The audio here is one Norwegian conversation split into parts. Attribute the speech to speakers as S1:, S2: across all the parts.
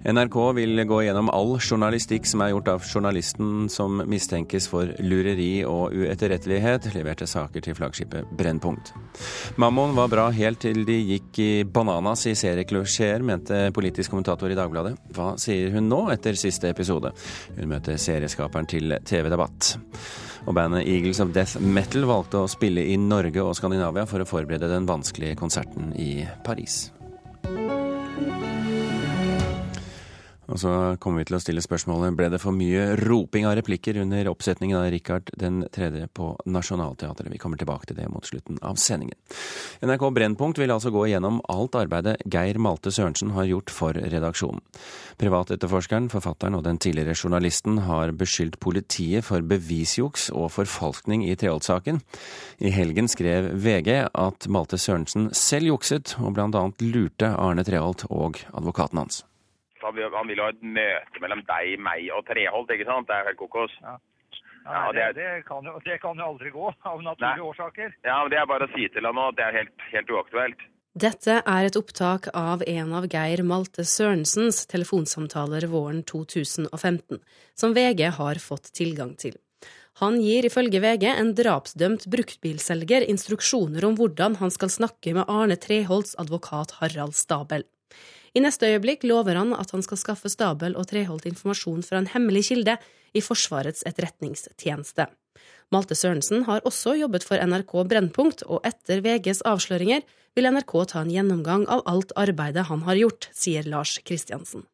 S1: NRK vil gå gjennom all journalistikk som er gjort av journalisten som mistenkes for lureri og uetterrettelighet, leverte saker til flaggskipet Brennpunkt. Mammon var bra helt til de gikk i bananas i serieklosjeer, mente politisk kommentator i Dagbladet. Hva sier hun nå, etter siste episode? Hun møter serieskaperen til TV Debatt. Og bandet Eagles of Death Metal valgte å spille i Norge og Skandinavia for å forberede den vanskelige konserten i Paris. Og så kommer vi til å stille spørsmålet ble det for mye roping av replikker under oppsetningen av Richard den tredje på Nationaltheatret. Vi kommer tilbake til det mot slutten av sendingen. NRK Brennpunkt vil altså gå igjennom alt arbeidet Geir Malte Sørensen har gjort for redaksjonen. Privatetterforskeren, forfatteren og den tidligere journalisten har beskyldt politiet for bevisjuks og forfalskning i Treholt-saken. I helgen skrev VG at Malte Sørensen selv jukset, og bl.a. lurte Arne Treholt og advokaten hans.
S2: Han vil, han vil ha et møte mellom deg, meg og Treholt, ikke sant? Det er helt kokos.
S3: Ja. Ja,
S2: Ja,
S3: det,
S2: det
S3: det, kan jo, det kan jo aldri gå, av naturlige årsaker.
S2: Ja, men Det er bare å si til han nå at det er helt, helt uaktuelt.
S4: Dette er et opptak av en av Geir Malte Sørensens telefonsamtaler våren 2015, som VG har fått tilgang til. Han gir ifølge VG en drapsdømt bruktbilselger instruksjoner om hvordan han skal snakke med Arne Treholts advokat Harald Stabel. I neste øyeblikk lover han at han skal skaffe Stabel og Treholt informasjon fra en hemmelig kilde i Forsvarets etterretningstjeneste. Malte Sørensen har også jobbet for NRK Brennpunkt, og etter VGs avsløringer vil NRK ta en gjennomgang av alt arbeidet han har gjort, sier Lars Kristiansen.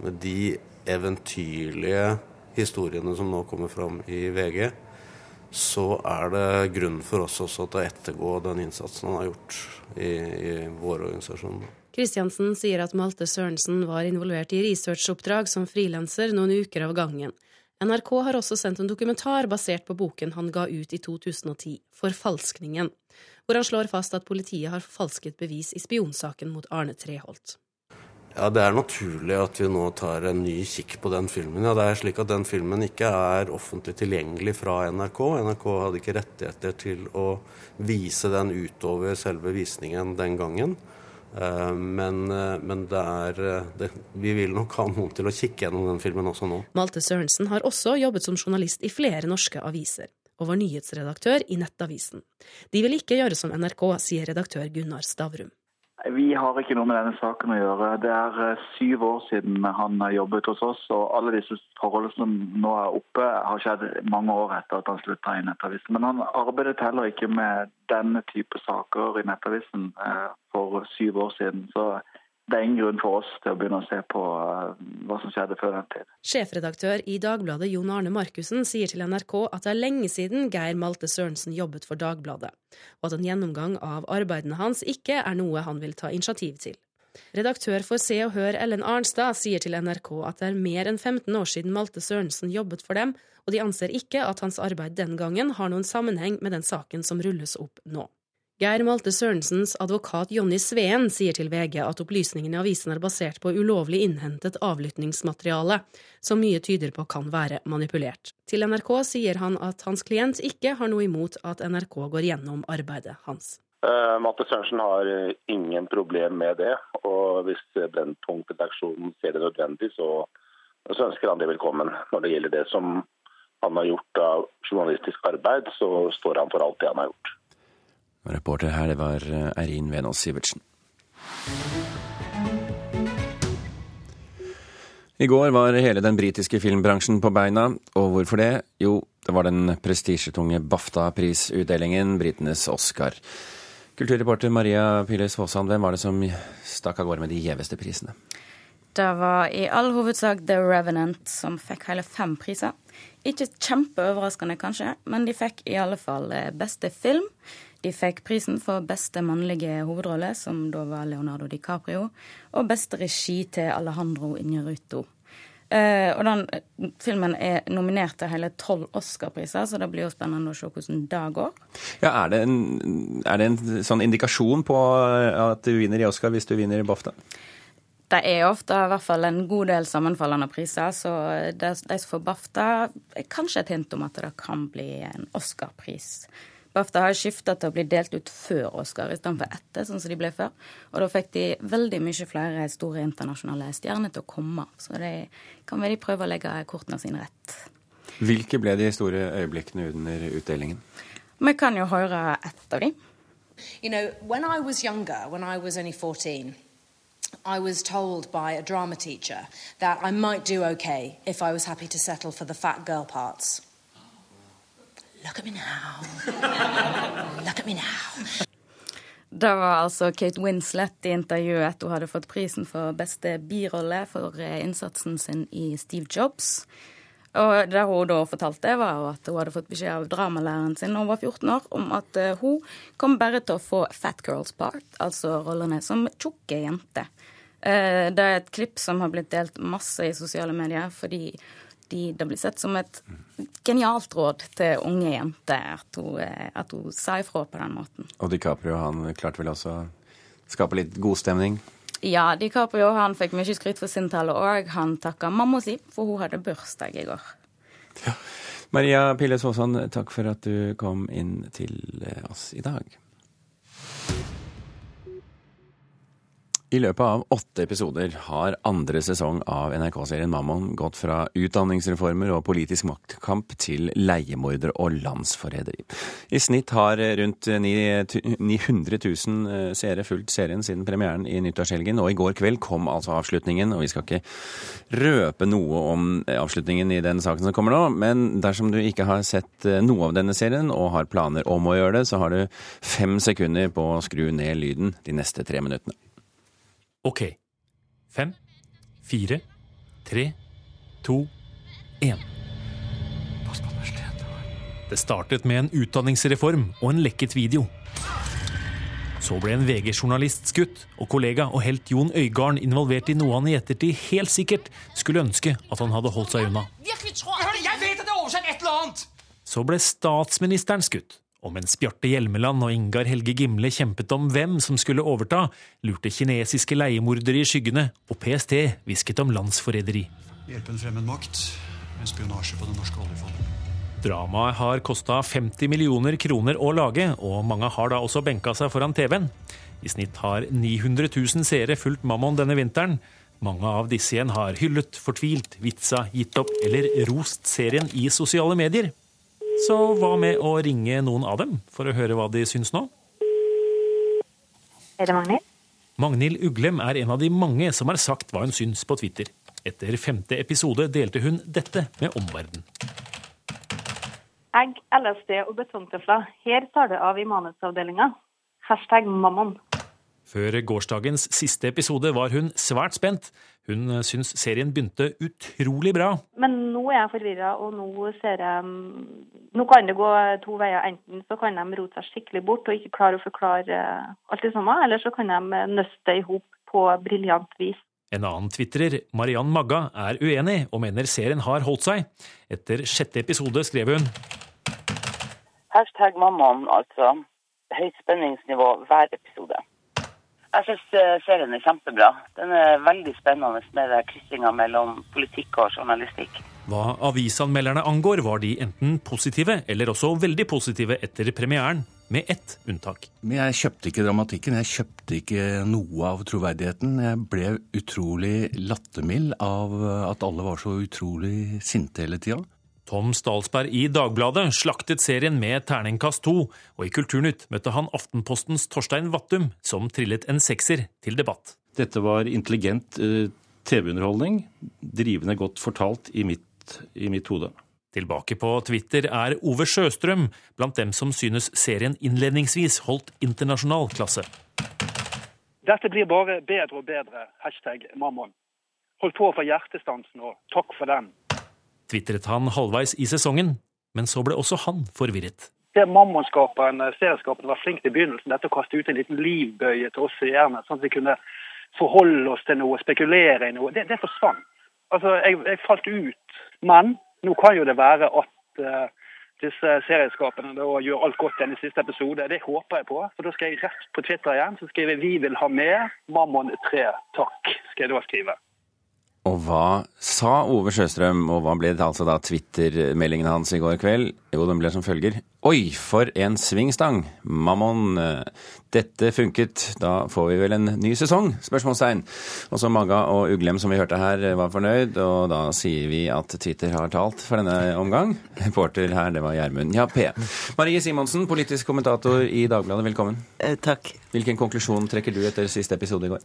S5: Med de eventyrlige historiene som nå kommer fram i VG, så er det grunn for oss også til å ettergå den innsatsen han har gjort i, i vår organisasjon.
S4: Kristiansen sier at Malte Sørensen var involvert i researchoppdrag som frilanser noen uker av gangen. NRK har også sendt en dokumentar basert på boken han ga ut i 2010, Forfalskningen, hvor han slår fast at politiet har forfalsket bevis i spionsaken mot Arne Treholt.
S5: Ja, Det er naturlig at vi nå tar en ny kikk på den filmen. Ja, det er slik at Den filmen ikke er offentlig tilgjengelig fra NRK. NRK hadde ikke rettigheter til å vise den utover selve visningen den gangen. Eh, Men, eh, men det er eh, det, Vi vil nok ha noen til å kikke gjennom den filmen også nå.
S4: Malte Sørensen har også jobbet som journalist i flere norske aviser, og var nyhetsredaktør i Nettavisen. De vil ikke gjøre som NRK, sier redaktør Gunnar Stavrum.
S6: Vi har ikke noe med denne saken å gjøre. Det er eh, syv år siden han har jobbet hos oss, og alle disse forholdene som nå er oppe, har skjedd mange år etter at han slutta i Nettavisen. Men han arbeidet heller ikke med denne type saker i Nettavisen eh, for syv år siden. Så det er ingen grunn for oss til å begynne å se på eh, hva som skjedde før den tid.
S4: Sjefredaktør i Dagbladet Jon Arne Markussen sier til NRK at det er lenge siden Geir Malte Sørensen jobbet for Dagbladet, og at en gjennomgang av arbeidene hans ikke er noe han vil ta initiativ til. Redaktør for Se og Hør Ellen Arnstad sier til NRK at det er mer enn 15 år siden Malte Sørensen jobbet for dem, og de anser ikke at hans arbeid den gangen har noen sammenheng med den saken som rulles opp nå. Geir Malte Sørensens advokat Jonny Sveen sier til VG at opplysningene i avisen er basert på ulovlig innhentet avlyttingsmateriale, som mye tyder på kan være manipulert. Til NRK sier han at hans klient ikke har noe imot at NRK går gjennom arbeidet hans.
S7: Uh, Matte Sørensen har eh, ingen problem med det. Og hvis Brennpunkt-redaksjonen ser det nødvendig, så, så ønsker han det velkommen. Når det gjelder det som han har gjort av journalistisk arbeid, så står han for alt det han har gjort.
S1: Reporter her, det var eh, Eirin Venås Sivertsen. I går var hele den britiske filmbransjen på beina, og hvorfor det? Jo, det var den prestisjetunge BAFTA-prisutdelingen, britenes Oscar. Kulturreporter Maria Piles Våsand, hvem var det som stakk av gårde med de gjeveste prisene?
S8: Det var i all hovedsak The Revenant som fikk hele fem priser. Ikke kjempeoverraskende, kanskje, men de fikk i alle fall eh, beste film. De fikk prisen for beste mannlige hovedrolle, som da var Leonardo DiCaprio, og beste regi til Alejandro Inarritu. Uh, og den eh, filmen er nominert til hele tolv Oscar-priser, så det blir jo spennende å se hvordan det går.
S1: Ja, er det, en, er det en sånn indikasjon på at du vinner i Oscar hvis du vinner i BAFTA?
S8: Det er ofte i hvert fall en god del sammenfallende priser, så de som får BAFTA, er kanskje et hint om at det kan bli en Oscar-pris BAFTA har skifta til å bli delt ut før Oscar istedenfor etter, sånn som de ble før. Og da fikk de veldig mye flere store internasjonale stjerner til å komme. Så det kan være de prøver å legge kortene sine rett.
S1: Hvilke ble de store øyeblikkene under utdelingen?
S8: Vi kan jo høre ett av dem.
S9: You know, when I was younger, when I was only 14, I was told by a drama teacher that I might do okay if I was happy to settle for the fat girl parts. Look at me now. Look at me now.
S8: Det var altså Kate Winslet i intervjuet hun hadde fått prisen for beste birolle for eh, innsatsen sin i Steve Jobs. Og det hun da fortalte, var at hun hadde fått beskjed av dramalæreren sin da hun var 14 år, om at eh, hun kom bare til å få fat girls part, altså rollene som tjukke jenter. Eh, det er et klipp som har blitt delt masse i sosiale medier, fordi de, det blir sett som et genialt råd til unge jenter at hun, eh, at hun sa ifra på den måten.
S1: Og DiCaprio han klarte vel også å skape litt godstemning?
S8: Ja, DiCaprio han fikk mye skryt for sin tale, òg. han takka mamma si, for hun hadde bursdag i går.
S1: Ja. Maria Pille Aasand, takk for at du kom inn til oss i dag. I løpet av åtte episoder har andre sesong av NRK-serien Mammon gått fra utdanningsreformer og politisk maktkamp til leiemordere og landsforræderi. I snitt har rundt 900 000 seere fulgt serien siden premieren i nyttårshelgen, og i går kveld kom altså avslutningen. Og vi skal ikke røpe noe om avslutningen i den saken som kommer nå, men dersom du ikke har sett noe av denne serien og har planer om å gjøre det, så har du fem sekunder på å skru ned lyden de neste tre minuttene.
S10: Ok. Fem, fire, tre, to, én. Det startet med en utdanningsreform og en lekket video. Så ble en VG-journalist skutt, og kollega og helt Jon Øygarden involvert i noe han i ettertid helt sikkert skulle ønske at han hadde holdt seg unna.
S11: Jeg vet at det er oversett et eller annet!
S10: Så ble statsministeren skutt. Og mens Bjarte Hjelmeland og Ingar Helge Gimle kjempet om hvem som skulle overta, lurte kinesiske leiemordere i skyggene, og PST hvisket om landsforræderi.
S12: Hjelpe en fremmed makt med spionasje på det norske oljefondet.
S10: Dramaet har kosta 50 millioner kroner å lage, og mange har da også benka seg foran TV-en. I snitt har 900 000 seere fulgt Mammon denne vinteren. Mange av disse igjen har hyllet, fortvilt, vitsa, gitt opp eller rost serien i sosiale medier. Så hva med å ringe noen av dem for å høre hva de syns nå?
S13: Er det Magnhild?
S10: Magnhild Uglem er en av de mange som har sagt hva hun syns på Twitter. Etter femte episode delte hun dette med omverdenen.
S13: Egg, LSD og betongtøfler. Her tar det av i manusavdelinga. Hashtag mammon.
S10: Før gårsdagens siste episode var hun svært spent. Hun syns serien begynte utrolig bra.
S13: Men nå er jeg forvirra, og nå ser jeg Nå kan det gå to veier. Enten så kan de rote seg skikkelig bort og ikke klare å forklare alt det samme, eller så kan de nøste i hop på briljant vis.
S10: En annen tvitrer, Mariann Magga, er uenig og mener serien har holdt seg. Etter sjette episode skrev hun
S14: Hashtag mammaen, altså. Høyt spenningsnivå hver episode. Jeg syns serien er kjempebra. Den er veldig spennende med kryssinga mellom politikk og journalistikk.
S10: Hva avisanmelderne angår, var de enten positive eller også veldig positive etter premieren, med ett unntak.
S15: Men jeg kjøpte ikke dramatikken, jeg kjøpte ikke noe av troverdigheten. Jeg ble utrolig lattermild av at alle var så utrolig sinte hele tida.
S10: Tom Stalsberg i Dagbladet slaktet serien med terningkast to, og i Kulturnytt møtte han Aftenpostens Torstein Vattum, som trillet en sekser til debatt.
S16: Dette var intelligent eh, TV-underholdning, drivende godt fortalt i mitt, i mitt hode.
S10: Tilbake på Twitter er Ove Sjøstrøm blant dem som synes serien innledningsvis holdt internasjonal klasse.
S3: Dette blir bare bedre og bedre. Hashtag Mammon. Hold på for hjertestansen, og takk for den.
S10: Tvitret han halvveis i sesongen, men så ble også han forvirret.
S3: Det Mammon-skaperen, serieskaperen, var flink til begynnelsen. Dette å kaste ut en liten livbøye til oss seerne, sånn at vi kunne forholde oss til noe, spekulere i noe. Det, det forsvant. Altså, jeg, jeg, falt ut. Men nå kan jo det være at uh, disse serieskapene da gjør alt godt igjen i siste episode. Det håper jeg på. For da skal jeg rett på Twitter igjen så skriver 'Vi vil ha med Mammon 3'. Takk, skal jeg da skrive.
S1: Og hva sa Ove Sjøstrøm, og hva ble det altså da Twitter-meldingen hans i går kveld? Jo, den ble som følger. Oi, for en svingstang! Mammon. Dette funket. Da får vi vel en ny sesong? Spørsmålstegn. Også Magga og Uglem, som vi hørte her, var fornøyd, og da sier vi at Twitter har talt for denne omgang. Reporter her, det var Gjermund Jappé. Marie Simonsen, politisk kommentator i Dagbladet, velkommen.
S17: Eh, takk.
S1: Hvilken konklusjon trekker du etter siste episode i går?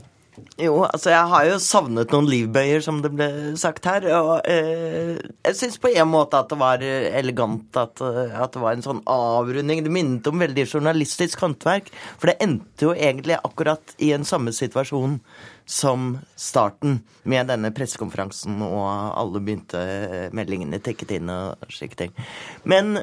S17: Jo, altså jeg har jo savnet noen livbøyer, som det ble sagt her. Og eh, jeg syns på en måte at det var elegant, at, at, det var en sånn avrunding. Det minnet om veldig journalistisk håndverk. For det endte jo egentlig akkurat i en samme situasjon som starten, med denne pressekonferansen, og alle begynte meldingene tekket inn og slike ting. Men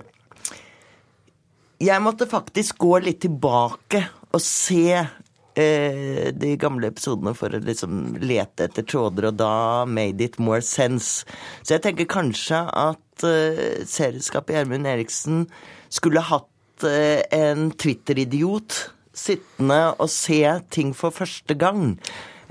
S17: jeg måtte faktisk gå litt tilbake og se eh, de gamle episodene for å liksom lete etter tråder, og da made it more sense. Så jeg tenker kanskje at eh, serieskapet Gjermund Eriksen skulle hatt uh, en Twitter-idiot sittende og se ting for første gang.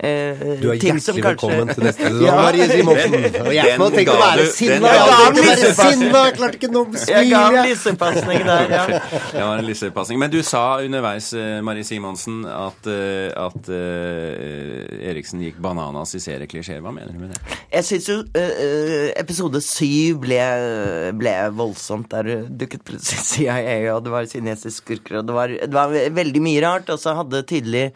S18: Eh, du er hjertelig velkommen til neste sesong, ja. Marie Simonsen. Og jeg må tenke å være sinna.
S17: Jeg
S18: ga ham jeg klarte ikke å.
S17: Jeg ga ham lissepasning der, ja.
S1: Det var en lissepasning. Men du sa underveis, eh, Marie Simonsen, at, eh, at uh, Eriksen gikk bananas i serieklisjeer. Hva mener du med det?
S17: Jeg syns jo uh, episode syv ble, ble, voldsomt. Der dukket plutselig CIA, og det var kinesiske skurker, og det var, det var veldig mye rart. Og så hadde tydelig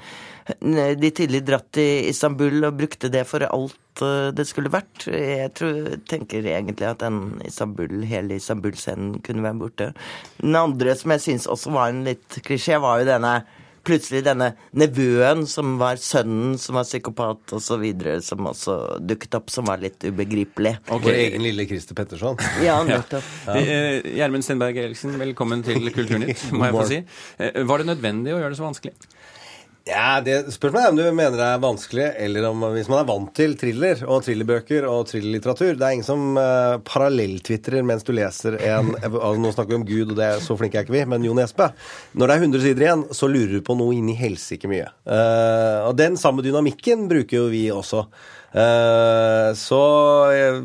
S17: de tidlig dratt til Istanbul og brukte det for alt eh, det skulle vært. Jeg tror, tenker egentlig at den Istanbul, hele Istanbul-scenen kunne være borte. Den andre som jeg syns også var en litt klisjé, var jo denne plutselig denne nevøen som var sønnen som var psykopat osv., som også dukket opp, som var litt ubegripelig.
S18: Okay. Vår egen lille Christer Petterson.
S17: Ja, nettopp.
S1: Ja. Eh, Gjermund Stenberg Eriksen, velkommen til Kulturnytt, må jeg få si. Eh, var det nødvendig å gjøre det så vanskelig?
S18: Ja, det Spørsmålet er om du mener det er vanskelig, eller om hvis man er vant til thriller og thrillerbøker og thrillerlitteratur. Det er ingen som uh, parallelltvitrer mens du leser en altså, Nå snakker vi om Gud, og det er så flinke er ikke vi, men Jon Espe. Når det er 100 sider igjen, så lurer du på noe inn i helsike mye. Uh, og den samme dynamikken bruker jo vi også. Uh, så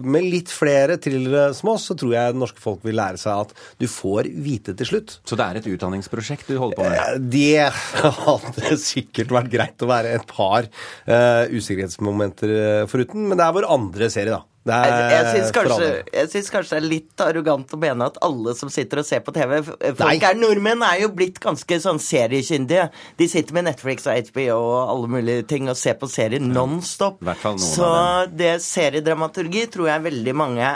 S18: med litt flere thrillere som oss, så tror jeg det norske folk vil lære seg at du får vite til slutt.
S1: Så det er et utdanningsprosjekt du holder på med?
S18: Uh, det hadde sikkert vært greit å være et par usikkerhetsmomenter foruten, men det er vår andre serie, da.
S17: Er, jeg syns kanskje, kanskje, det er litt arrogant å mene at alle som sitter og ser på TV Folk Nei. er nordmenn er jo blitt ganske sånn seriekyndige. De sitter med Netflix og HBO og alle mulige ting og ser på serier nonstop. Så det seriedramaturgi tror jeg veldig mange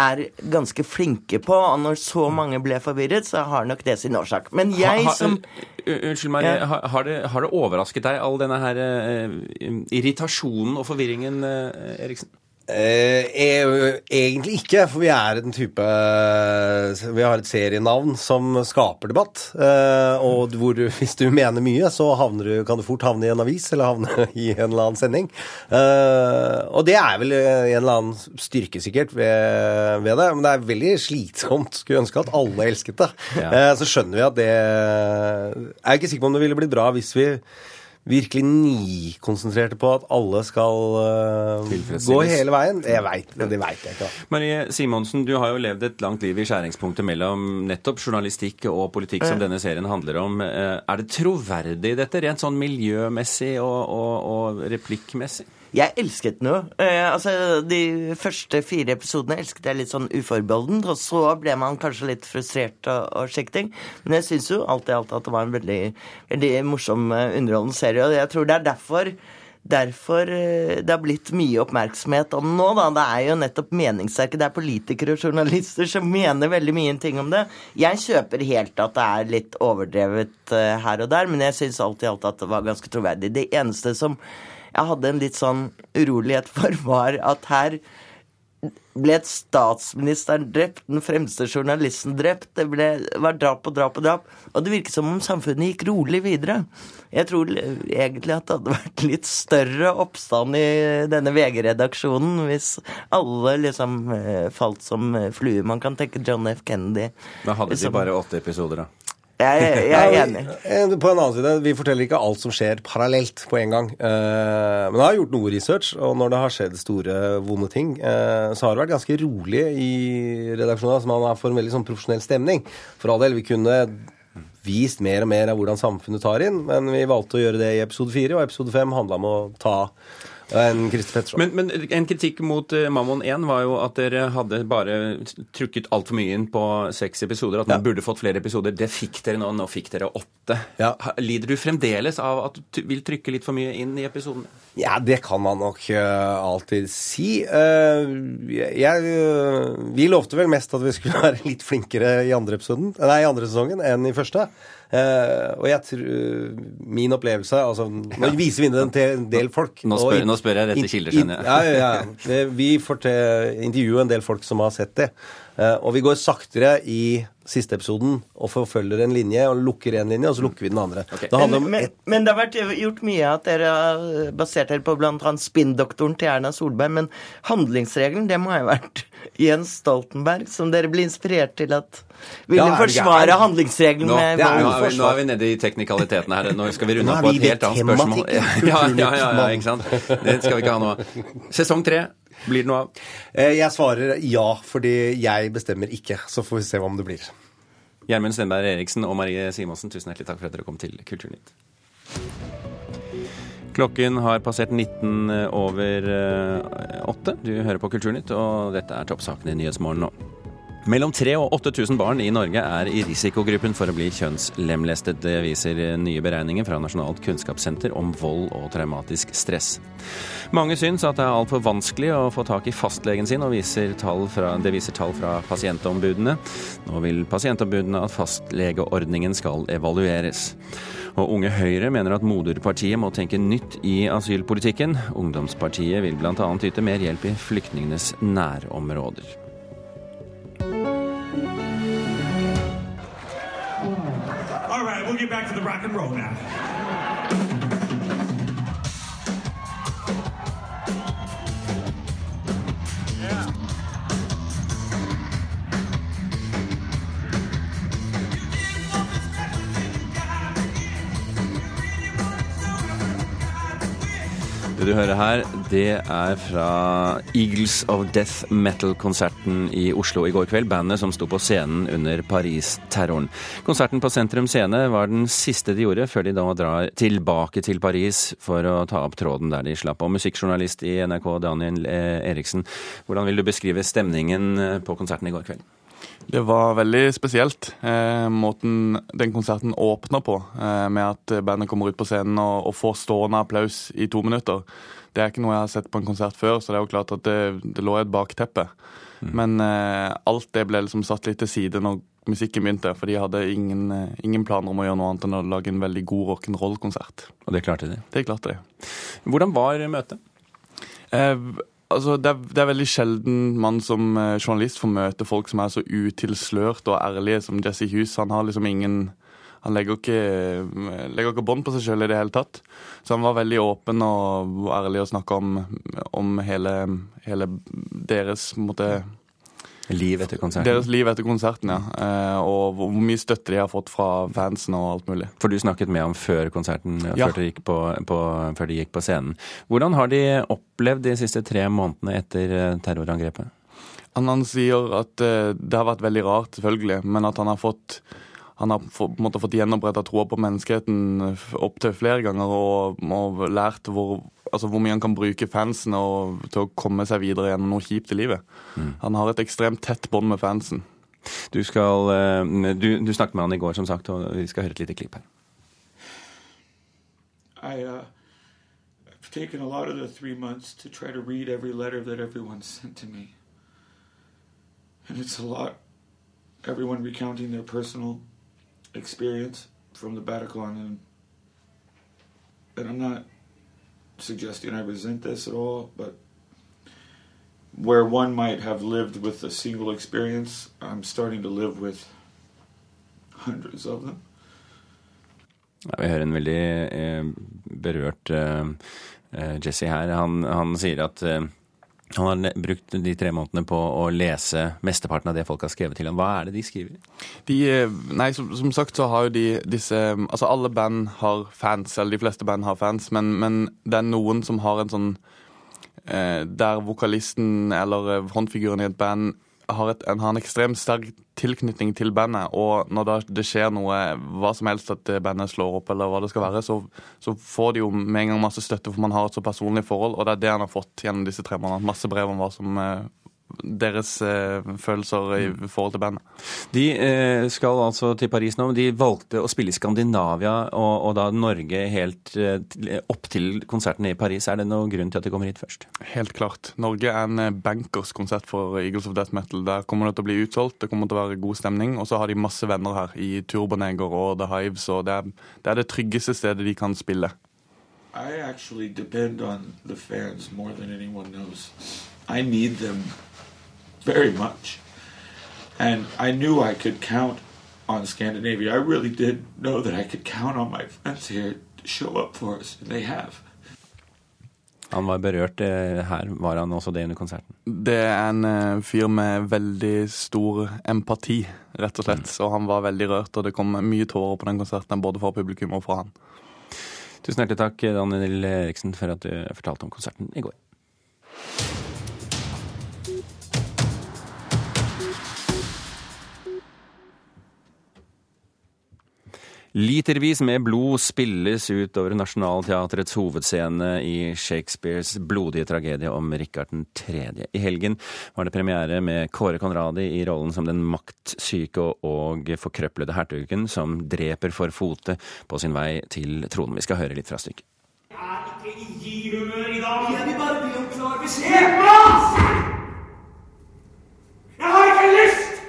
S17: er ganske flinke på, og når så mange ble forvirret, så har nok det sin årsak. Men jeg ha, ha, som
S1: Unnskyld meg, ja. har, har, det, har, det, overrasket deg, all denne her uh, irritasjonen og forvirringen, uh, Eriksen?
S18: Eh, egentlig ikke, for vi er en type Vi har et serienavn som skaper debatt. Eh, og hvor hvis du mener mye, så du, kan du fort havne i en avis eller havne i en eller annen sending. Eh, og det er vel en eller annen styrke, sikkert, ved, ved, det. Men det er veldig slitsomt. Skulle ønske at alle elsket det. Ja. Eh, så skjønner vi at det Jeg er ikke sikker på om det ville blitt bra hvis vi virkelig nikonsentrerte på at alle skal uh, gå hele veien. Jeg vet, det veit jeg ikke. Da.
S1: Marie Simonsen, du har jo levd et langt liv i skjæringspunktet mellom nettopp journalistikk og politikk, som denne serien handler om. Uh, er det troverdig, dette, rent sånn miljømessig og, og, og replikkmessig?
S17: Jeg elsket noe. Eh, altså, De første fire episodene elsket jeg litt sånn uforbeholdent, og så ble man kanskje litt frustrert og, og slik ting. Men jeg syns jo alt i alt at det var en veldig, veldig morsom, eh, underholdende serie, og jeg tror det er derfor derfor eh, det har blitt mye oppmerksomhet om nå. da, Det er jo nettopp meningssterke. Det er politikere og journalister som mener veldig mye ting om det. Jeg kjøper helt at det er litt overdrevet her og der, men jeg syns alt i alt at det var ganske troverdig. Det eneste som jeg hadde en litt sånn urolighet for, var at her ble statsministeren drept, den fremste journalisten drept. Det ble, var drap og drap og drap. Og det virket som om samfunnet gikk rolig videre. Jeg tror egentlig at det hadde vært litt større oppstand i denne VG-redaksjonen hvis alle liksom eh, falt som fluer. Man kan tenke John F. Kennedy.
S1: Da hadde de liksom. bare åtte episoder, da?
S17: Jeg, jeg er enig.
S18: På en annen side, vi forteller ikke alt som skjer parallelt på en gang. Eh, Men jeg har gjort noe research, og når det har skjedd store, vonde ting, eh, så har det vært ganske rolig i redaksjonen. Altså man har fått en veldig sånn profesjonell stemning. For all del, vi kunne vist mer og mer av hvordan samfunnet tar inn, men vi valgte å gjøre det i episode fire, og episode fem handla om å ta en Christer Petterson.
S1: Men, men en kritikk mot eh, Mammon 1 var jo at dere hadde bare trukket altfor mye inn på seks episoder. At man burde fått flere episoder. Det fikk dere nå. Nå fikk dere åtte. Ja. Lider du fremdeles av at du vil trykke litt for mye inn i episoden?
S18: Ja, det kan man nok eh, alltid si. Eh, jeg, vi lovte vel mest at vi skulle være litt flinkere i andre, episoden, nei, i andre sesongen enn i første. Eh, og jeg tror Min opplevelse altså, Nå viser vi den til en del folk.
S1: Nå spør- nå spør jeg rette kilder, skjønner jeg.
S18: Ja, ja, ja. Vi får til intervjue en del folk som har sett det. Eh, og vi går saktere i siste episoden og forfølger en linje og lukker en linje, og så lukker vi den andre. Det
S17: Men,
S18: om
S17: men, men det har vært gjort mye at dere har basert dere på bl.a. spinndoktoren til Erna Solberg. Men handlingsregelen, det må ha vært Jens Stoltenberg, som dere ble inspirert til at ville
S1: Ja,
S17: forsvare handlingsregelen
S1: Nå,
S17: med
S1: nå, er vi,
S17: vold.
S1: nå er vi nede i teknikalitetene her. Nå skal vi runde
S18: opp
S1: på et helt annet spørsmål. Ja, ja, ja, ja, ikke sant? Det skal vi ikke ha nå. Sesong tre, blir det noe av?
S18: Eh, Jeg svarer ja, fordi jeg bestemmer ikke. Så får vi se hva om det blir.
S1: Gjermund Stenberg Eriksen og Marie Simonsen, tusen hjertelig takk for at dere kom til Kulturnytt. Klokken har passert 19 over 8. Du hører på Kulturnytt, og dette er toppsakene i Nyhetsmorgen nå. Mellom 3000 og 8000 barn i Norge er i risikogruppen for å bli kjønnslemlestet. Det viser nye beregninger fra Nasjonalt kunnskapssenter om vold og traumatisk stress. Mange syns at det er altfor vanskelig å få tak i fastlegen sin, og viser fra, det viser tall fra pasientombudene. Nå vil pasientombudene at fastlegeordningen skal evalueres. Og Unge Høyre mener at moderpartiet må tenke nytt i asylpolitikken. Ungdomspartiet vil bl.a. yte mer hjelp i flyktningenes nærområder.
S19: All right, we'll get back to the rock and roll now.
S1: Det du hører her, det er fra Eagles of Death Metal-konserten i Oslo i går kveld. Bandet som sto på scenen under Paris-terroren. Konserten på Sentrum Scene var den siste de gjorde før de da drar tilbake til Paris for å ta opp tråden der de slapp. Og musikkjournalist i NRK, Daniel eh, Eriksen, hvordan vil du beskrive stemningen eh, på konserten i går kveld?
S20: Det var veldig spesielt. Eh, måten den konserten åpna på, eh, med at bandet kommer ut på scenen og, og får stående applaus i to minutter. Det er ikke noe jeg har sett på en konsert før, så det er jo klart at det, det lå i et bakteppe. Men eh, alt det ble liksom satt litt til side når musikken begynte, for de hadde ingen, eh, ingen planer om å gjøre noe annet enn å lage en veldig god rock'n'roll-konsert.
S1: Og det klarte de?
S20: Det klarte de.
S1: Hvordan var møtet?
S20: Altså, det, er, det er veldig sjelden man som eh, journalist får møte folk som er så utilslørt og ærlige som Jesse Hughes. Han har liksom ingen Han legger ikke, eh, legger ikke bånd på seg sjøl i det hele tatt. Så han var veldig åpen og ærlig og snakka om, om hele, hele deres måte,
S1: Liv etter konserten?
S20: Deres liv etter konserten, ja. Eh, og hvor mye støtte de har fått fra fansen og alt mulig.
S1: For du snakket med ham før konserten,
S20: Ja.
S1: før, de på, på, før de gikk på scenen. Hvordan har de opplevd de siste tre månedene etter eh, terrorangrepet?
S20: Han, han sier at eh, det har vært veldig rart, selvfølgelig, men at han har fått han har på en måte fått gjenoppretta troa på menneskeheten opptil flere ganger og, og lært hvor, altså hvor mye han kan bruke fansen og, til å komme seg videre gjennom noe kjipt i livet. Han har et ekstremt tett bånd med fansen.
S1: Du, skal, eh, du, du snakket med han i går, som sagt, og vi skal høre et lite klipp her.
S19: I, uh, I've taken a lot of the three months to try to read every letter that everyone sent to me. And it's a lot. Everyone recounting their personal experience from the Bataclan. And, and I'm not suggesting I resent this at all, but where one might have lived with a single experience, I'm starting to live with hundreds of them.
S1: Vi hører en veldig eh, berørt eh, eh, Jesse her. Han, han sier at Han har brukt de tre månedene på å lese mesteparten av det folk har skrevet til ham. Hva er det de skriver?
S20: De, eh, nei, som, som, sagt så har jo de disse Altså alle band har fans, eller de fleste band har fans, men, men det er noen som har en sånn eh, Der vokalisten eller håndfiguren i et band har, et, har en ekstremt sterk tilknytning til bandet, og når det skjer noe, hva som helst, at bandet slår opp eller hva det skal være, så, så, får de jo med en gang masse støtte, for man har et så personlig forhold, og det er det han har fått gjennom disse tre månedene. Masse brev om hva som eh, deres eh, følelser i mm. forhold til bandet.
S1: De eh, skal altså til Paris nå. men De valgte å spille i Skandinavia, og, og da Norge helt eh, opp til konserten i Paris. Er det noen grunn til at de kommer hit først?
S20: Helt klart. Norge er en bankers konsert for Eagles of Death Metal. Der kommer det til å bli utsolgt, det kommer til å være god stemning. Og så har de masse venner her i Turboneger og The Hives, og det er, det er det tryggeste stedet de kan spille.
S19: I actually depend on the fans more than anyone knows. I need them very much. And I knew I could count on Scandinavia. I really did know that I could count on my friends here to show up for us, and they have.
S1: Han var berørt eh, her. Var han også det under konserten?
S20: Det er en eh, fyr med veldig stor empati, rett og slett. Mm. Så han var veldig rørt, og det kom mye tårer på den konserten, både fra publikum og fra han.
S1: Tusen hjertelig takk, Daniel Eriksen, for at du fortalte om konserten i går. Litervis med blod spilles ut over Nationaltheatrets hovedscene i Shakespeares blodige tragedie om Rikard 3. I helgen var det premiere med Kåre Conradi i rollen som den maktsyke og forkrøplede hertugen som dreper for fote på sin vei til tronen. Vi skal høre litt fra stykket.
S11: Jeg er ikke i givhumør i dag. Jeg vil bare be om klar beskjed. Jeg har ikke lyst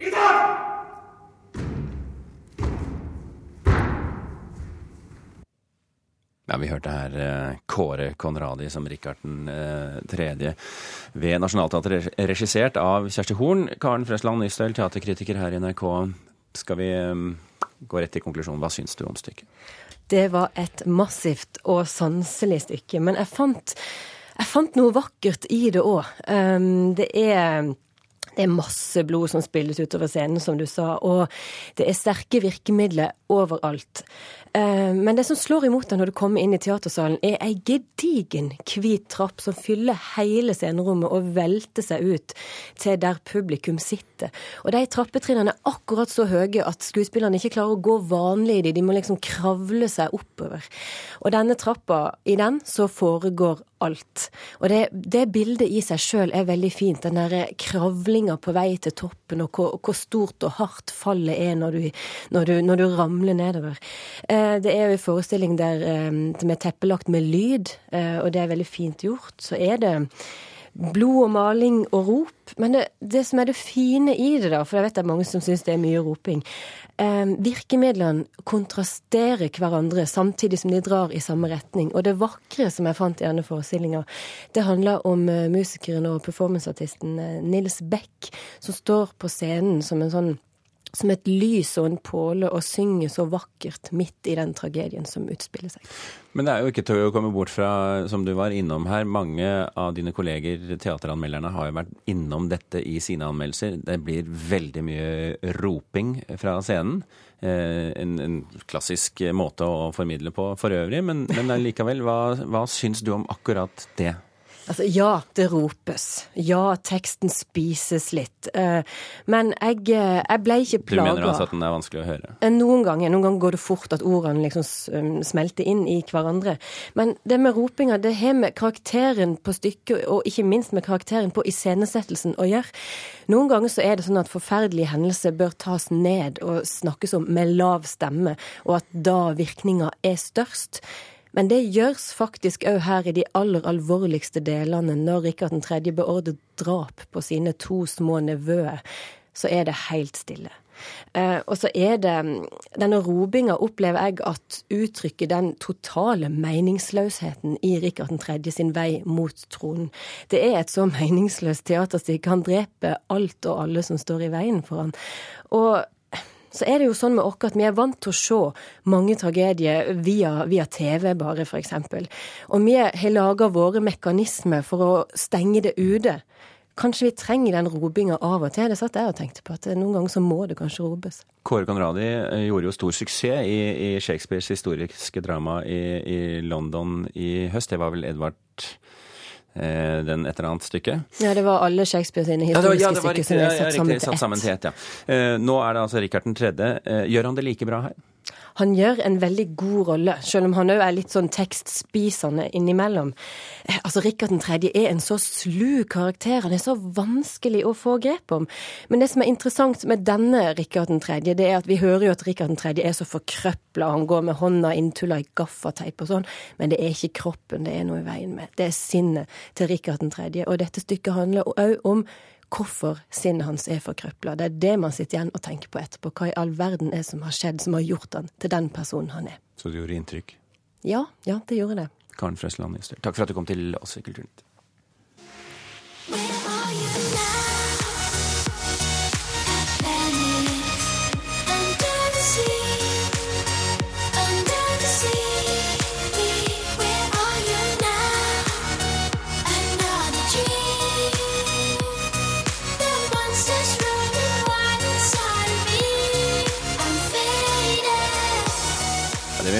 S11: i dag!
S1: Ja, Vi hørte her eh, Kåre Conradi som Rikard 3. Eh, ved Nationaltheatret, regissert av Kjersti Horn. Karen Frøsland Nystøl, teaterkritiker her i NRK. Skal vi eh, gå rett til konklusjonen. Hva syns du om stykket?
S21: Det var et massivt og sanselig stykke. Men jeg fant, jeg fant noe vakkert i det òg. Det er det er masse blod som spilles utover scenen, som du sa, og det er sterke virkemidler overalt. Eh, men det som slår imot deg når du kommer inn i teatersalen, er ei gedigen hvit trapp som fyller hele scenerommet og velter seg ut til der publikum sitter. Og de trappetrinnene er akkurat så høye at skuespillerne ikke klarer å gå vanlig i de, de må liksom kravle seg oppover. Og denne trappa, i den så foregår alt. Og det, det bildet i seg sjøl er veldig fint. Den derre kravlinga på vei til toppen, og hvor, hvor, stort og hardt fallet er når du, når du, når du ramler nedover. Eh, Eh, det er jo en forestilling der som er teppelagt med lyd, eh, og det er veldig fint gjort. Så er det blod og maling og rop. Men det, det som er det fine i det, da, for jeg vet det er mange som syns det er mye roping Virkemidlene kontrasterer hverandre samtidig som de drar i samme retning. Og det vakre som jeg fant i denne forestillinga, det handler om eh, musikeren og performanceartisten Nils Beck, som står på scenen som en sånn som et lys og en påle og synger så vakkert midt i den tragedien som utspiller seg.
S1: Men det er jo ikke til å komme bort fra, som du var innom her, mange av dine kolleger, teateranmelderne, har jo vært innom dette i sine anmeldelser. Det blir veldig mye roping fra scenen. Eh, en, en klassisk måte å formidle på for øvrig, men, men likevel, hva, hva syns du om akkurat det?
S21: Altså, ja, det ropes. Ja, teksten spises litt. Eh, men jeg, eh, jeg ble ikke plaga.
S1: Du mener altså at den er vanskelig å høre?
S21: Eh, noen ganger. Noen ganger går det fort at ordene liksom smelter inn i hverandre. Men det med ropinga, det har med karakteren på stykket, og ikke minst med karakteren på iscenesettelsen å gjøre. Noen ganger så er det sånn at forferdelige hendelser bør tas ned og snakkes om med lav stemme, og at da virkninga er størst. Men det gjøres faktisk òg her i de aller alvorligste delene. Når Rikard 3. beordrer drap på sine to små nevøer, så er det helt stille. Eh, og så er det Denne robinga opplever jeg at uttrykker den totale meningsløsheten i Rikard 3. sin vei mot tronen. Det er et så meningsløst teaterstykke. Han dreper alt og alle som står i veien for han. Og så er det jo sånn med oss at vi er vant til å se mange tragedier via, via TV, bare, f.eks. Og vi har laga våre mekanismer for å stenge det ute. Kanskje vi trenger den robinga av og til. Det satt jeg og tenkte på, at noen ganger så må det kanskje robes.
S1: Kåre Conradi eh, gjorde jo stor suksess i, i Shakespeares historiske drama i, i, London i høst. Det var vel Edvard den et eller annet stykket?
S21: Ja, det var alle Shakespeare sine historiske ja, var, ja, var stykker som er satt,
S1: ja, riktig, satt sammen til ett. Ja. Eh, nå er det altså Rikard 3. Eh, gjør han det like bra her?
S21: Han gjør en veldig god rolle, selv om han òg er litt sånn tekstspisende innimellom. Eh, altså, Rikard 3. er en så slu karakter. Han er så vanskelig å få grep om. Men det som er interessant med denne Rikard 3., det er at vi hører jo at Rikard 3. er så forkrøpla, han går med hånda inntulla i gaffateip og sånn, men det er ikke kroppen det er noe i veien med. Det er sinnet til Rikard 3., og dette stykket handler òg om hvorfor sinnet hans er forkrøpla. Det er det man sitter igjen og tenker på etterpå. Hva i all verden er som har skjedd som har gjort han til den personen han er.
S1: Så det gjorde inntrykk?
S21: Ja, ja, det gjorde det.
S1: Karen Frøsland takk for at du kom til oss i Kulturnytt.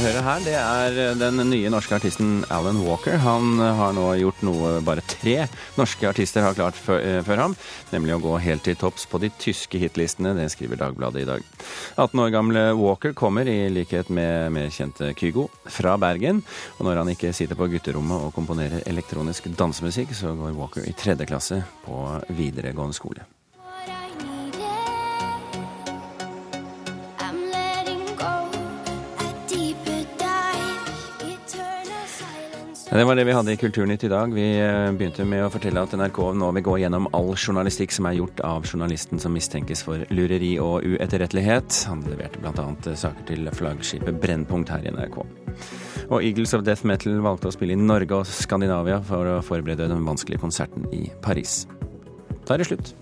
S1: Høre her, det er den nye norske artisten Alan Walker. Han har nå gjort noe bare tre norske artister har klart eh, før ham, nemlig å gå helt til topps på de tyske hitlistene. Det skriver Dagbladet i dag. 18 år gamle Walker kommer, i likhet med, mer kjente Kygo, fra Bergen. Og når han ikke sitter på gutterommet og komponerer elektronisk dansemusikk, så går Walker i tredje klasse på videregående skole. Det var det vi hadde i Kulturnytt i dag. Vi eh, begynte med å fortelle at NRK nå vil gå gjennom all journalistikk som er gjort av journalisten som mistenkes for lureri og uetterrettelighet. Han leverte bl.a. Eh, saker til flaggskipet Brennpunkt her i NRK. Og Eagles of Death Metal valgte å spille i Norge og Skandinavia for å forberede den vanskelige konserten i Paris. Da er det slutt.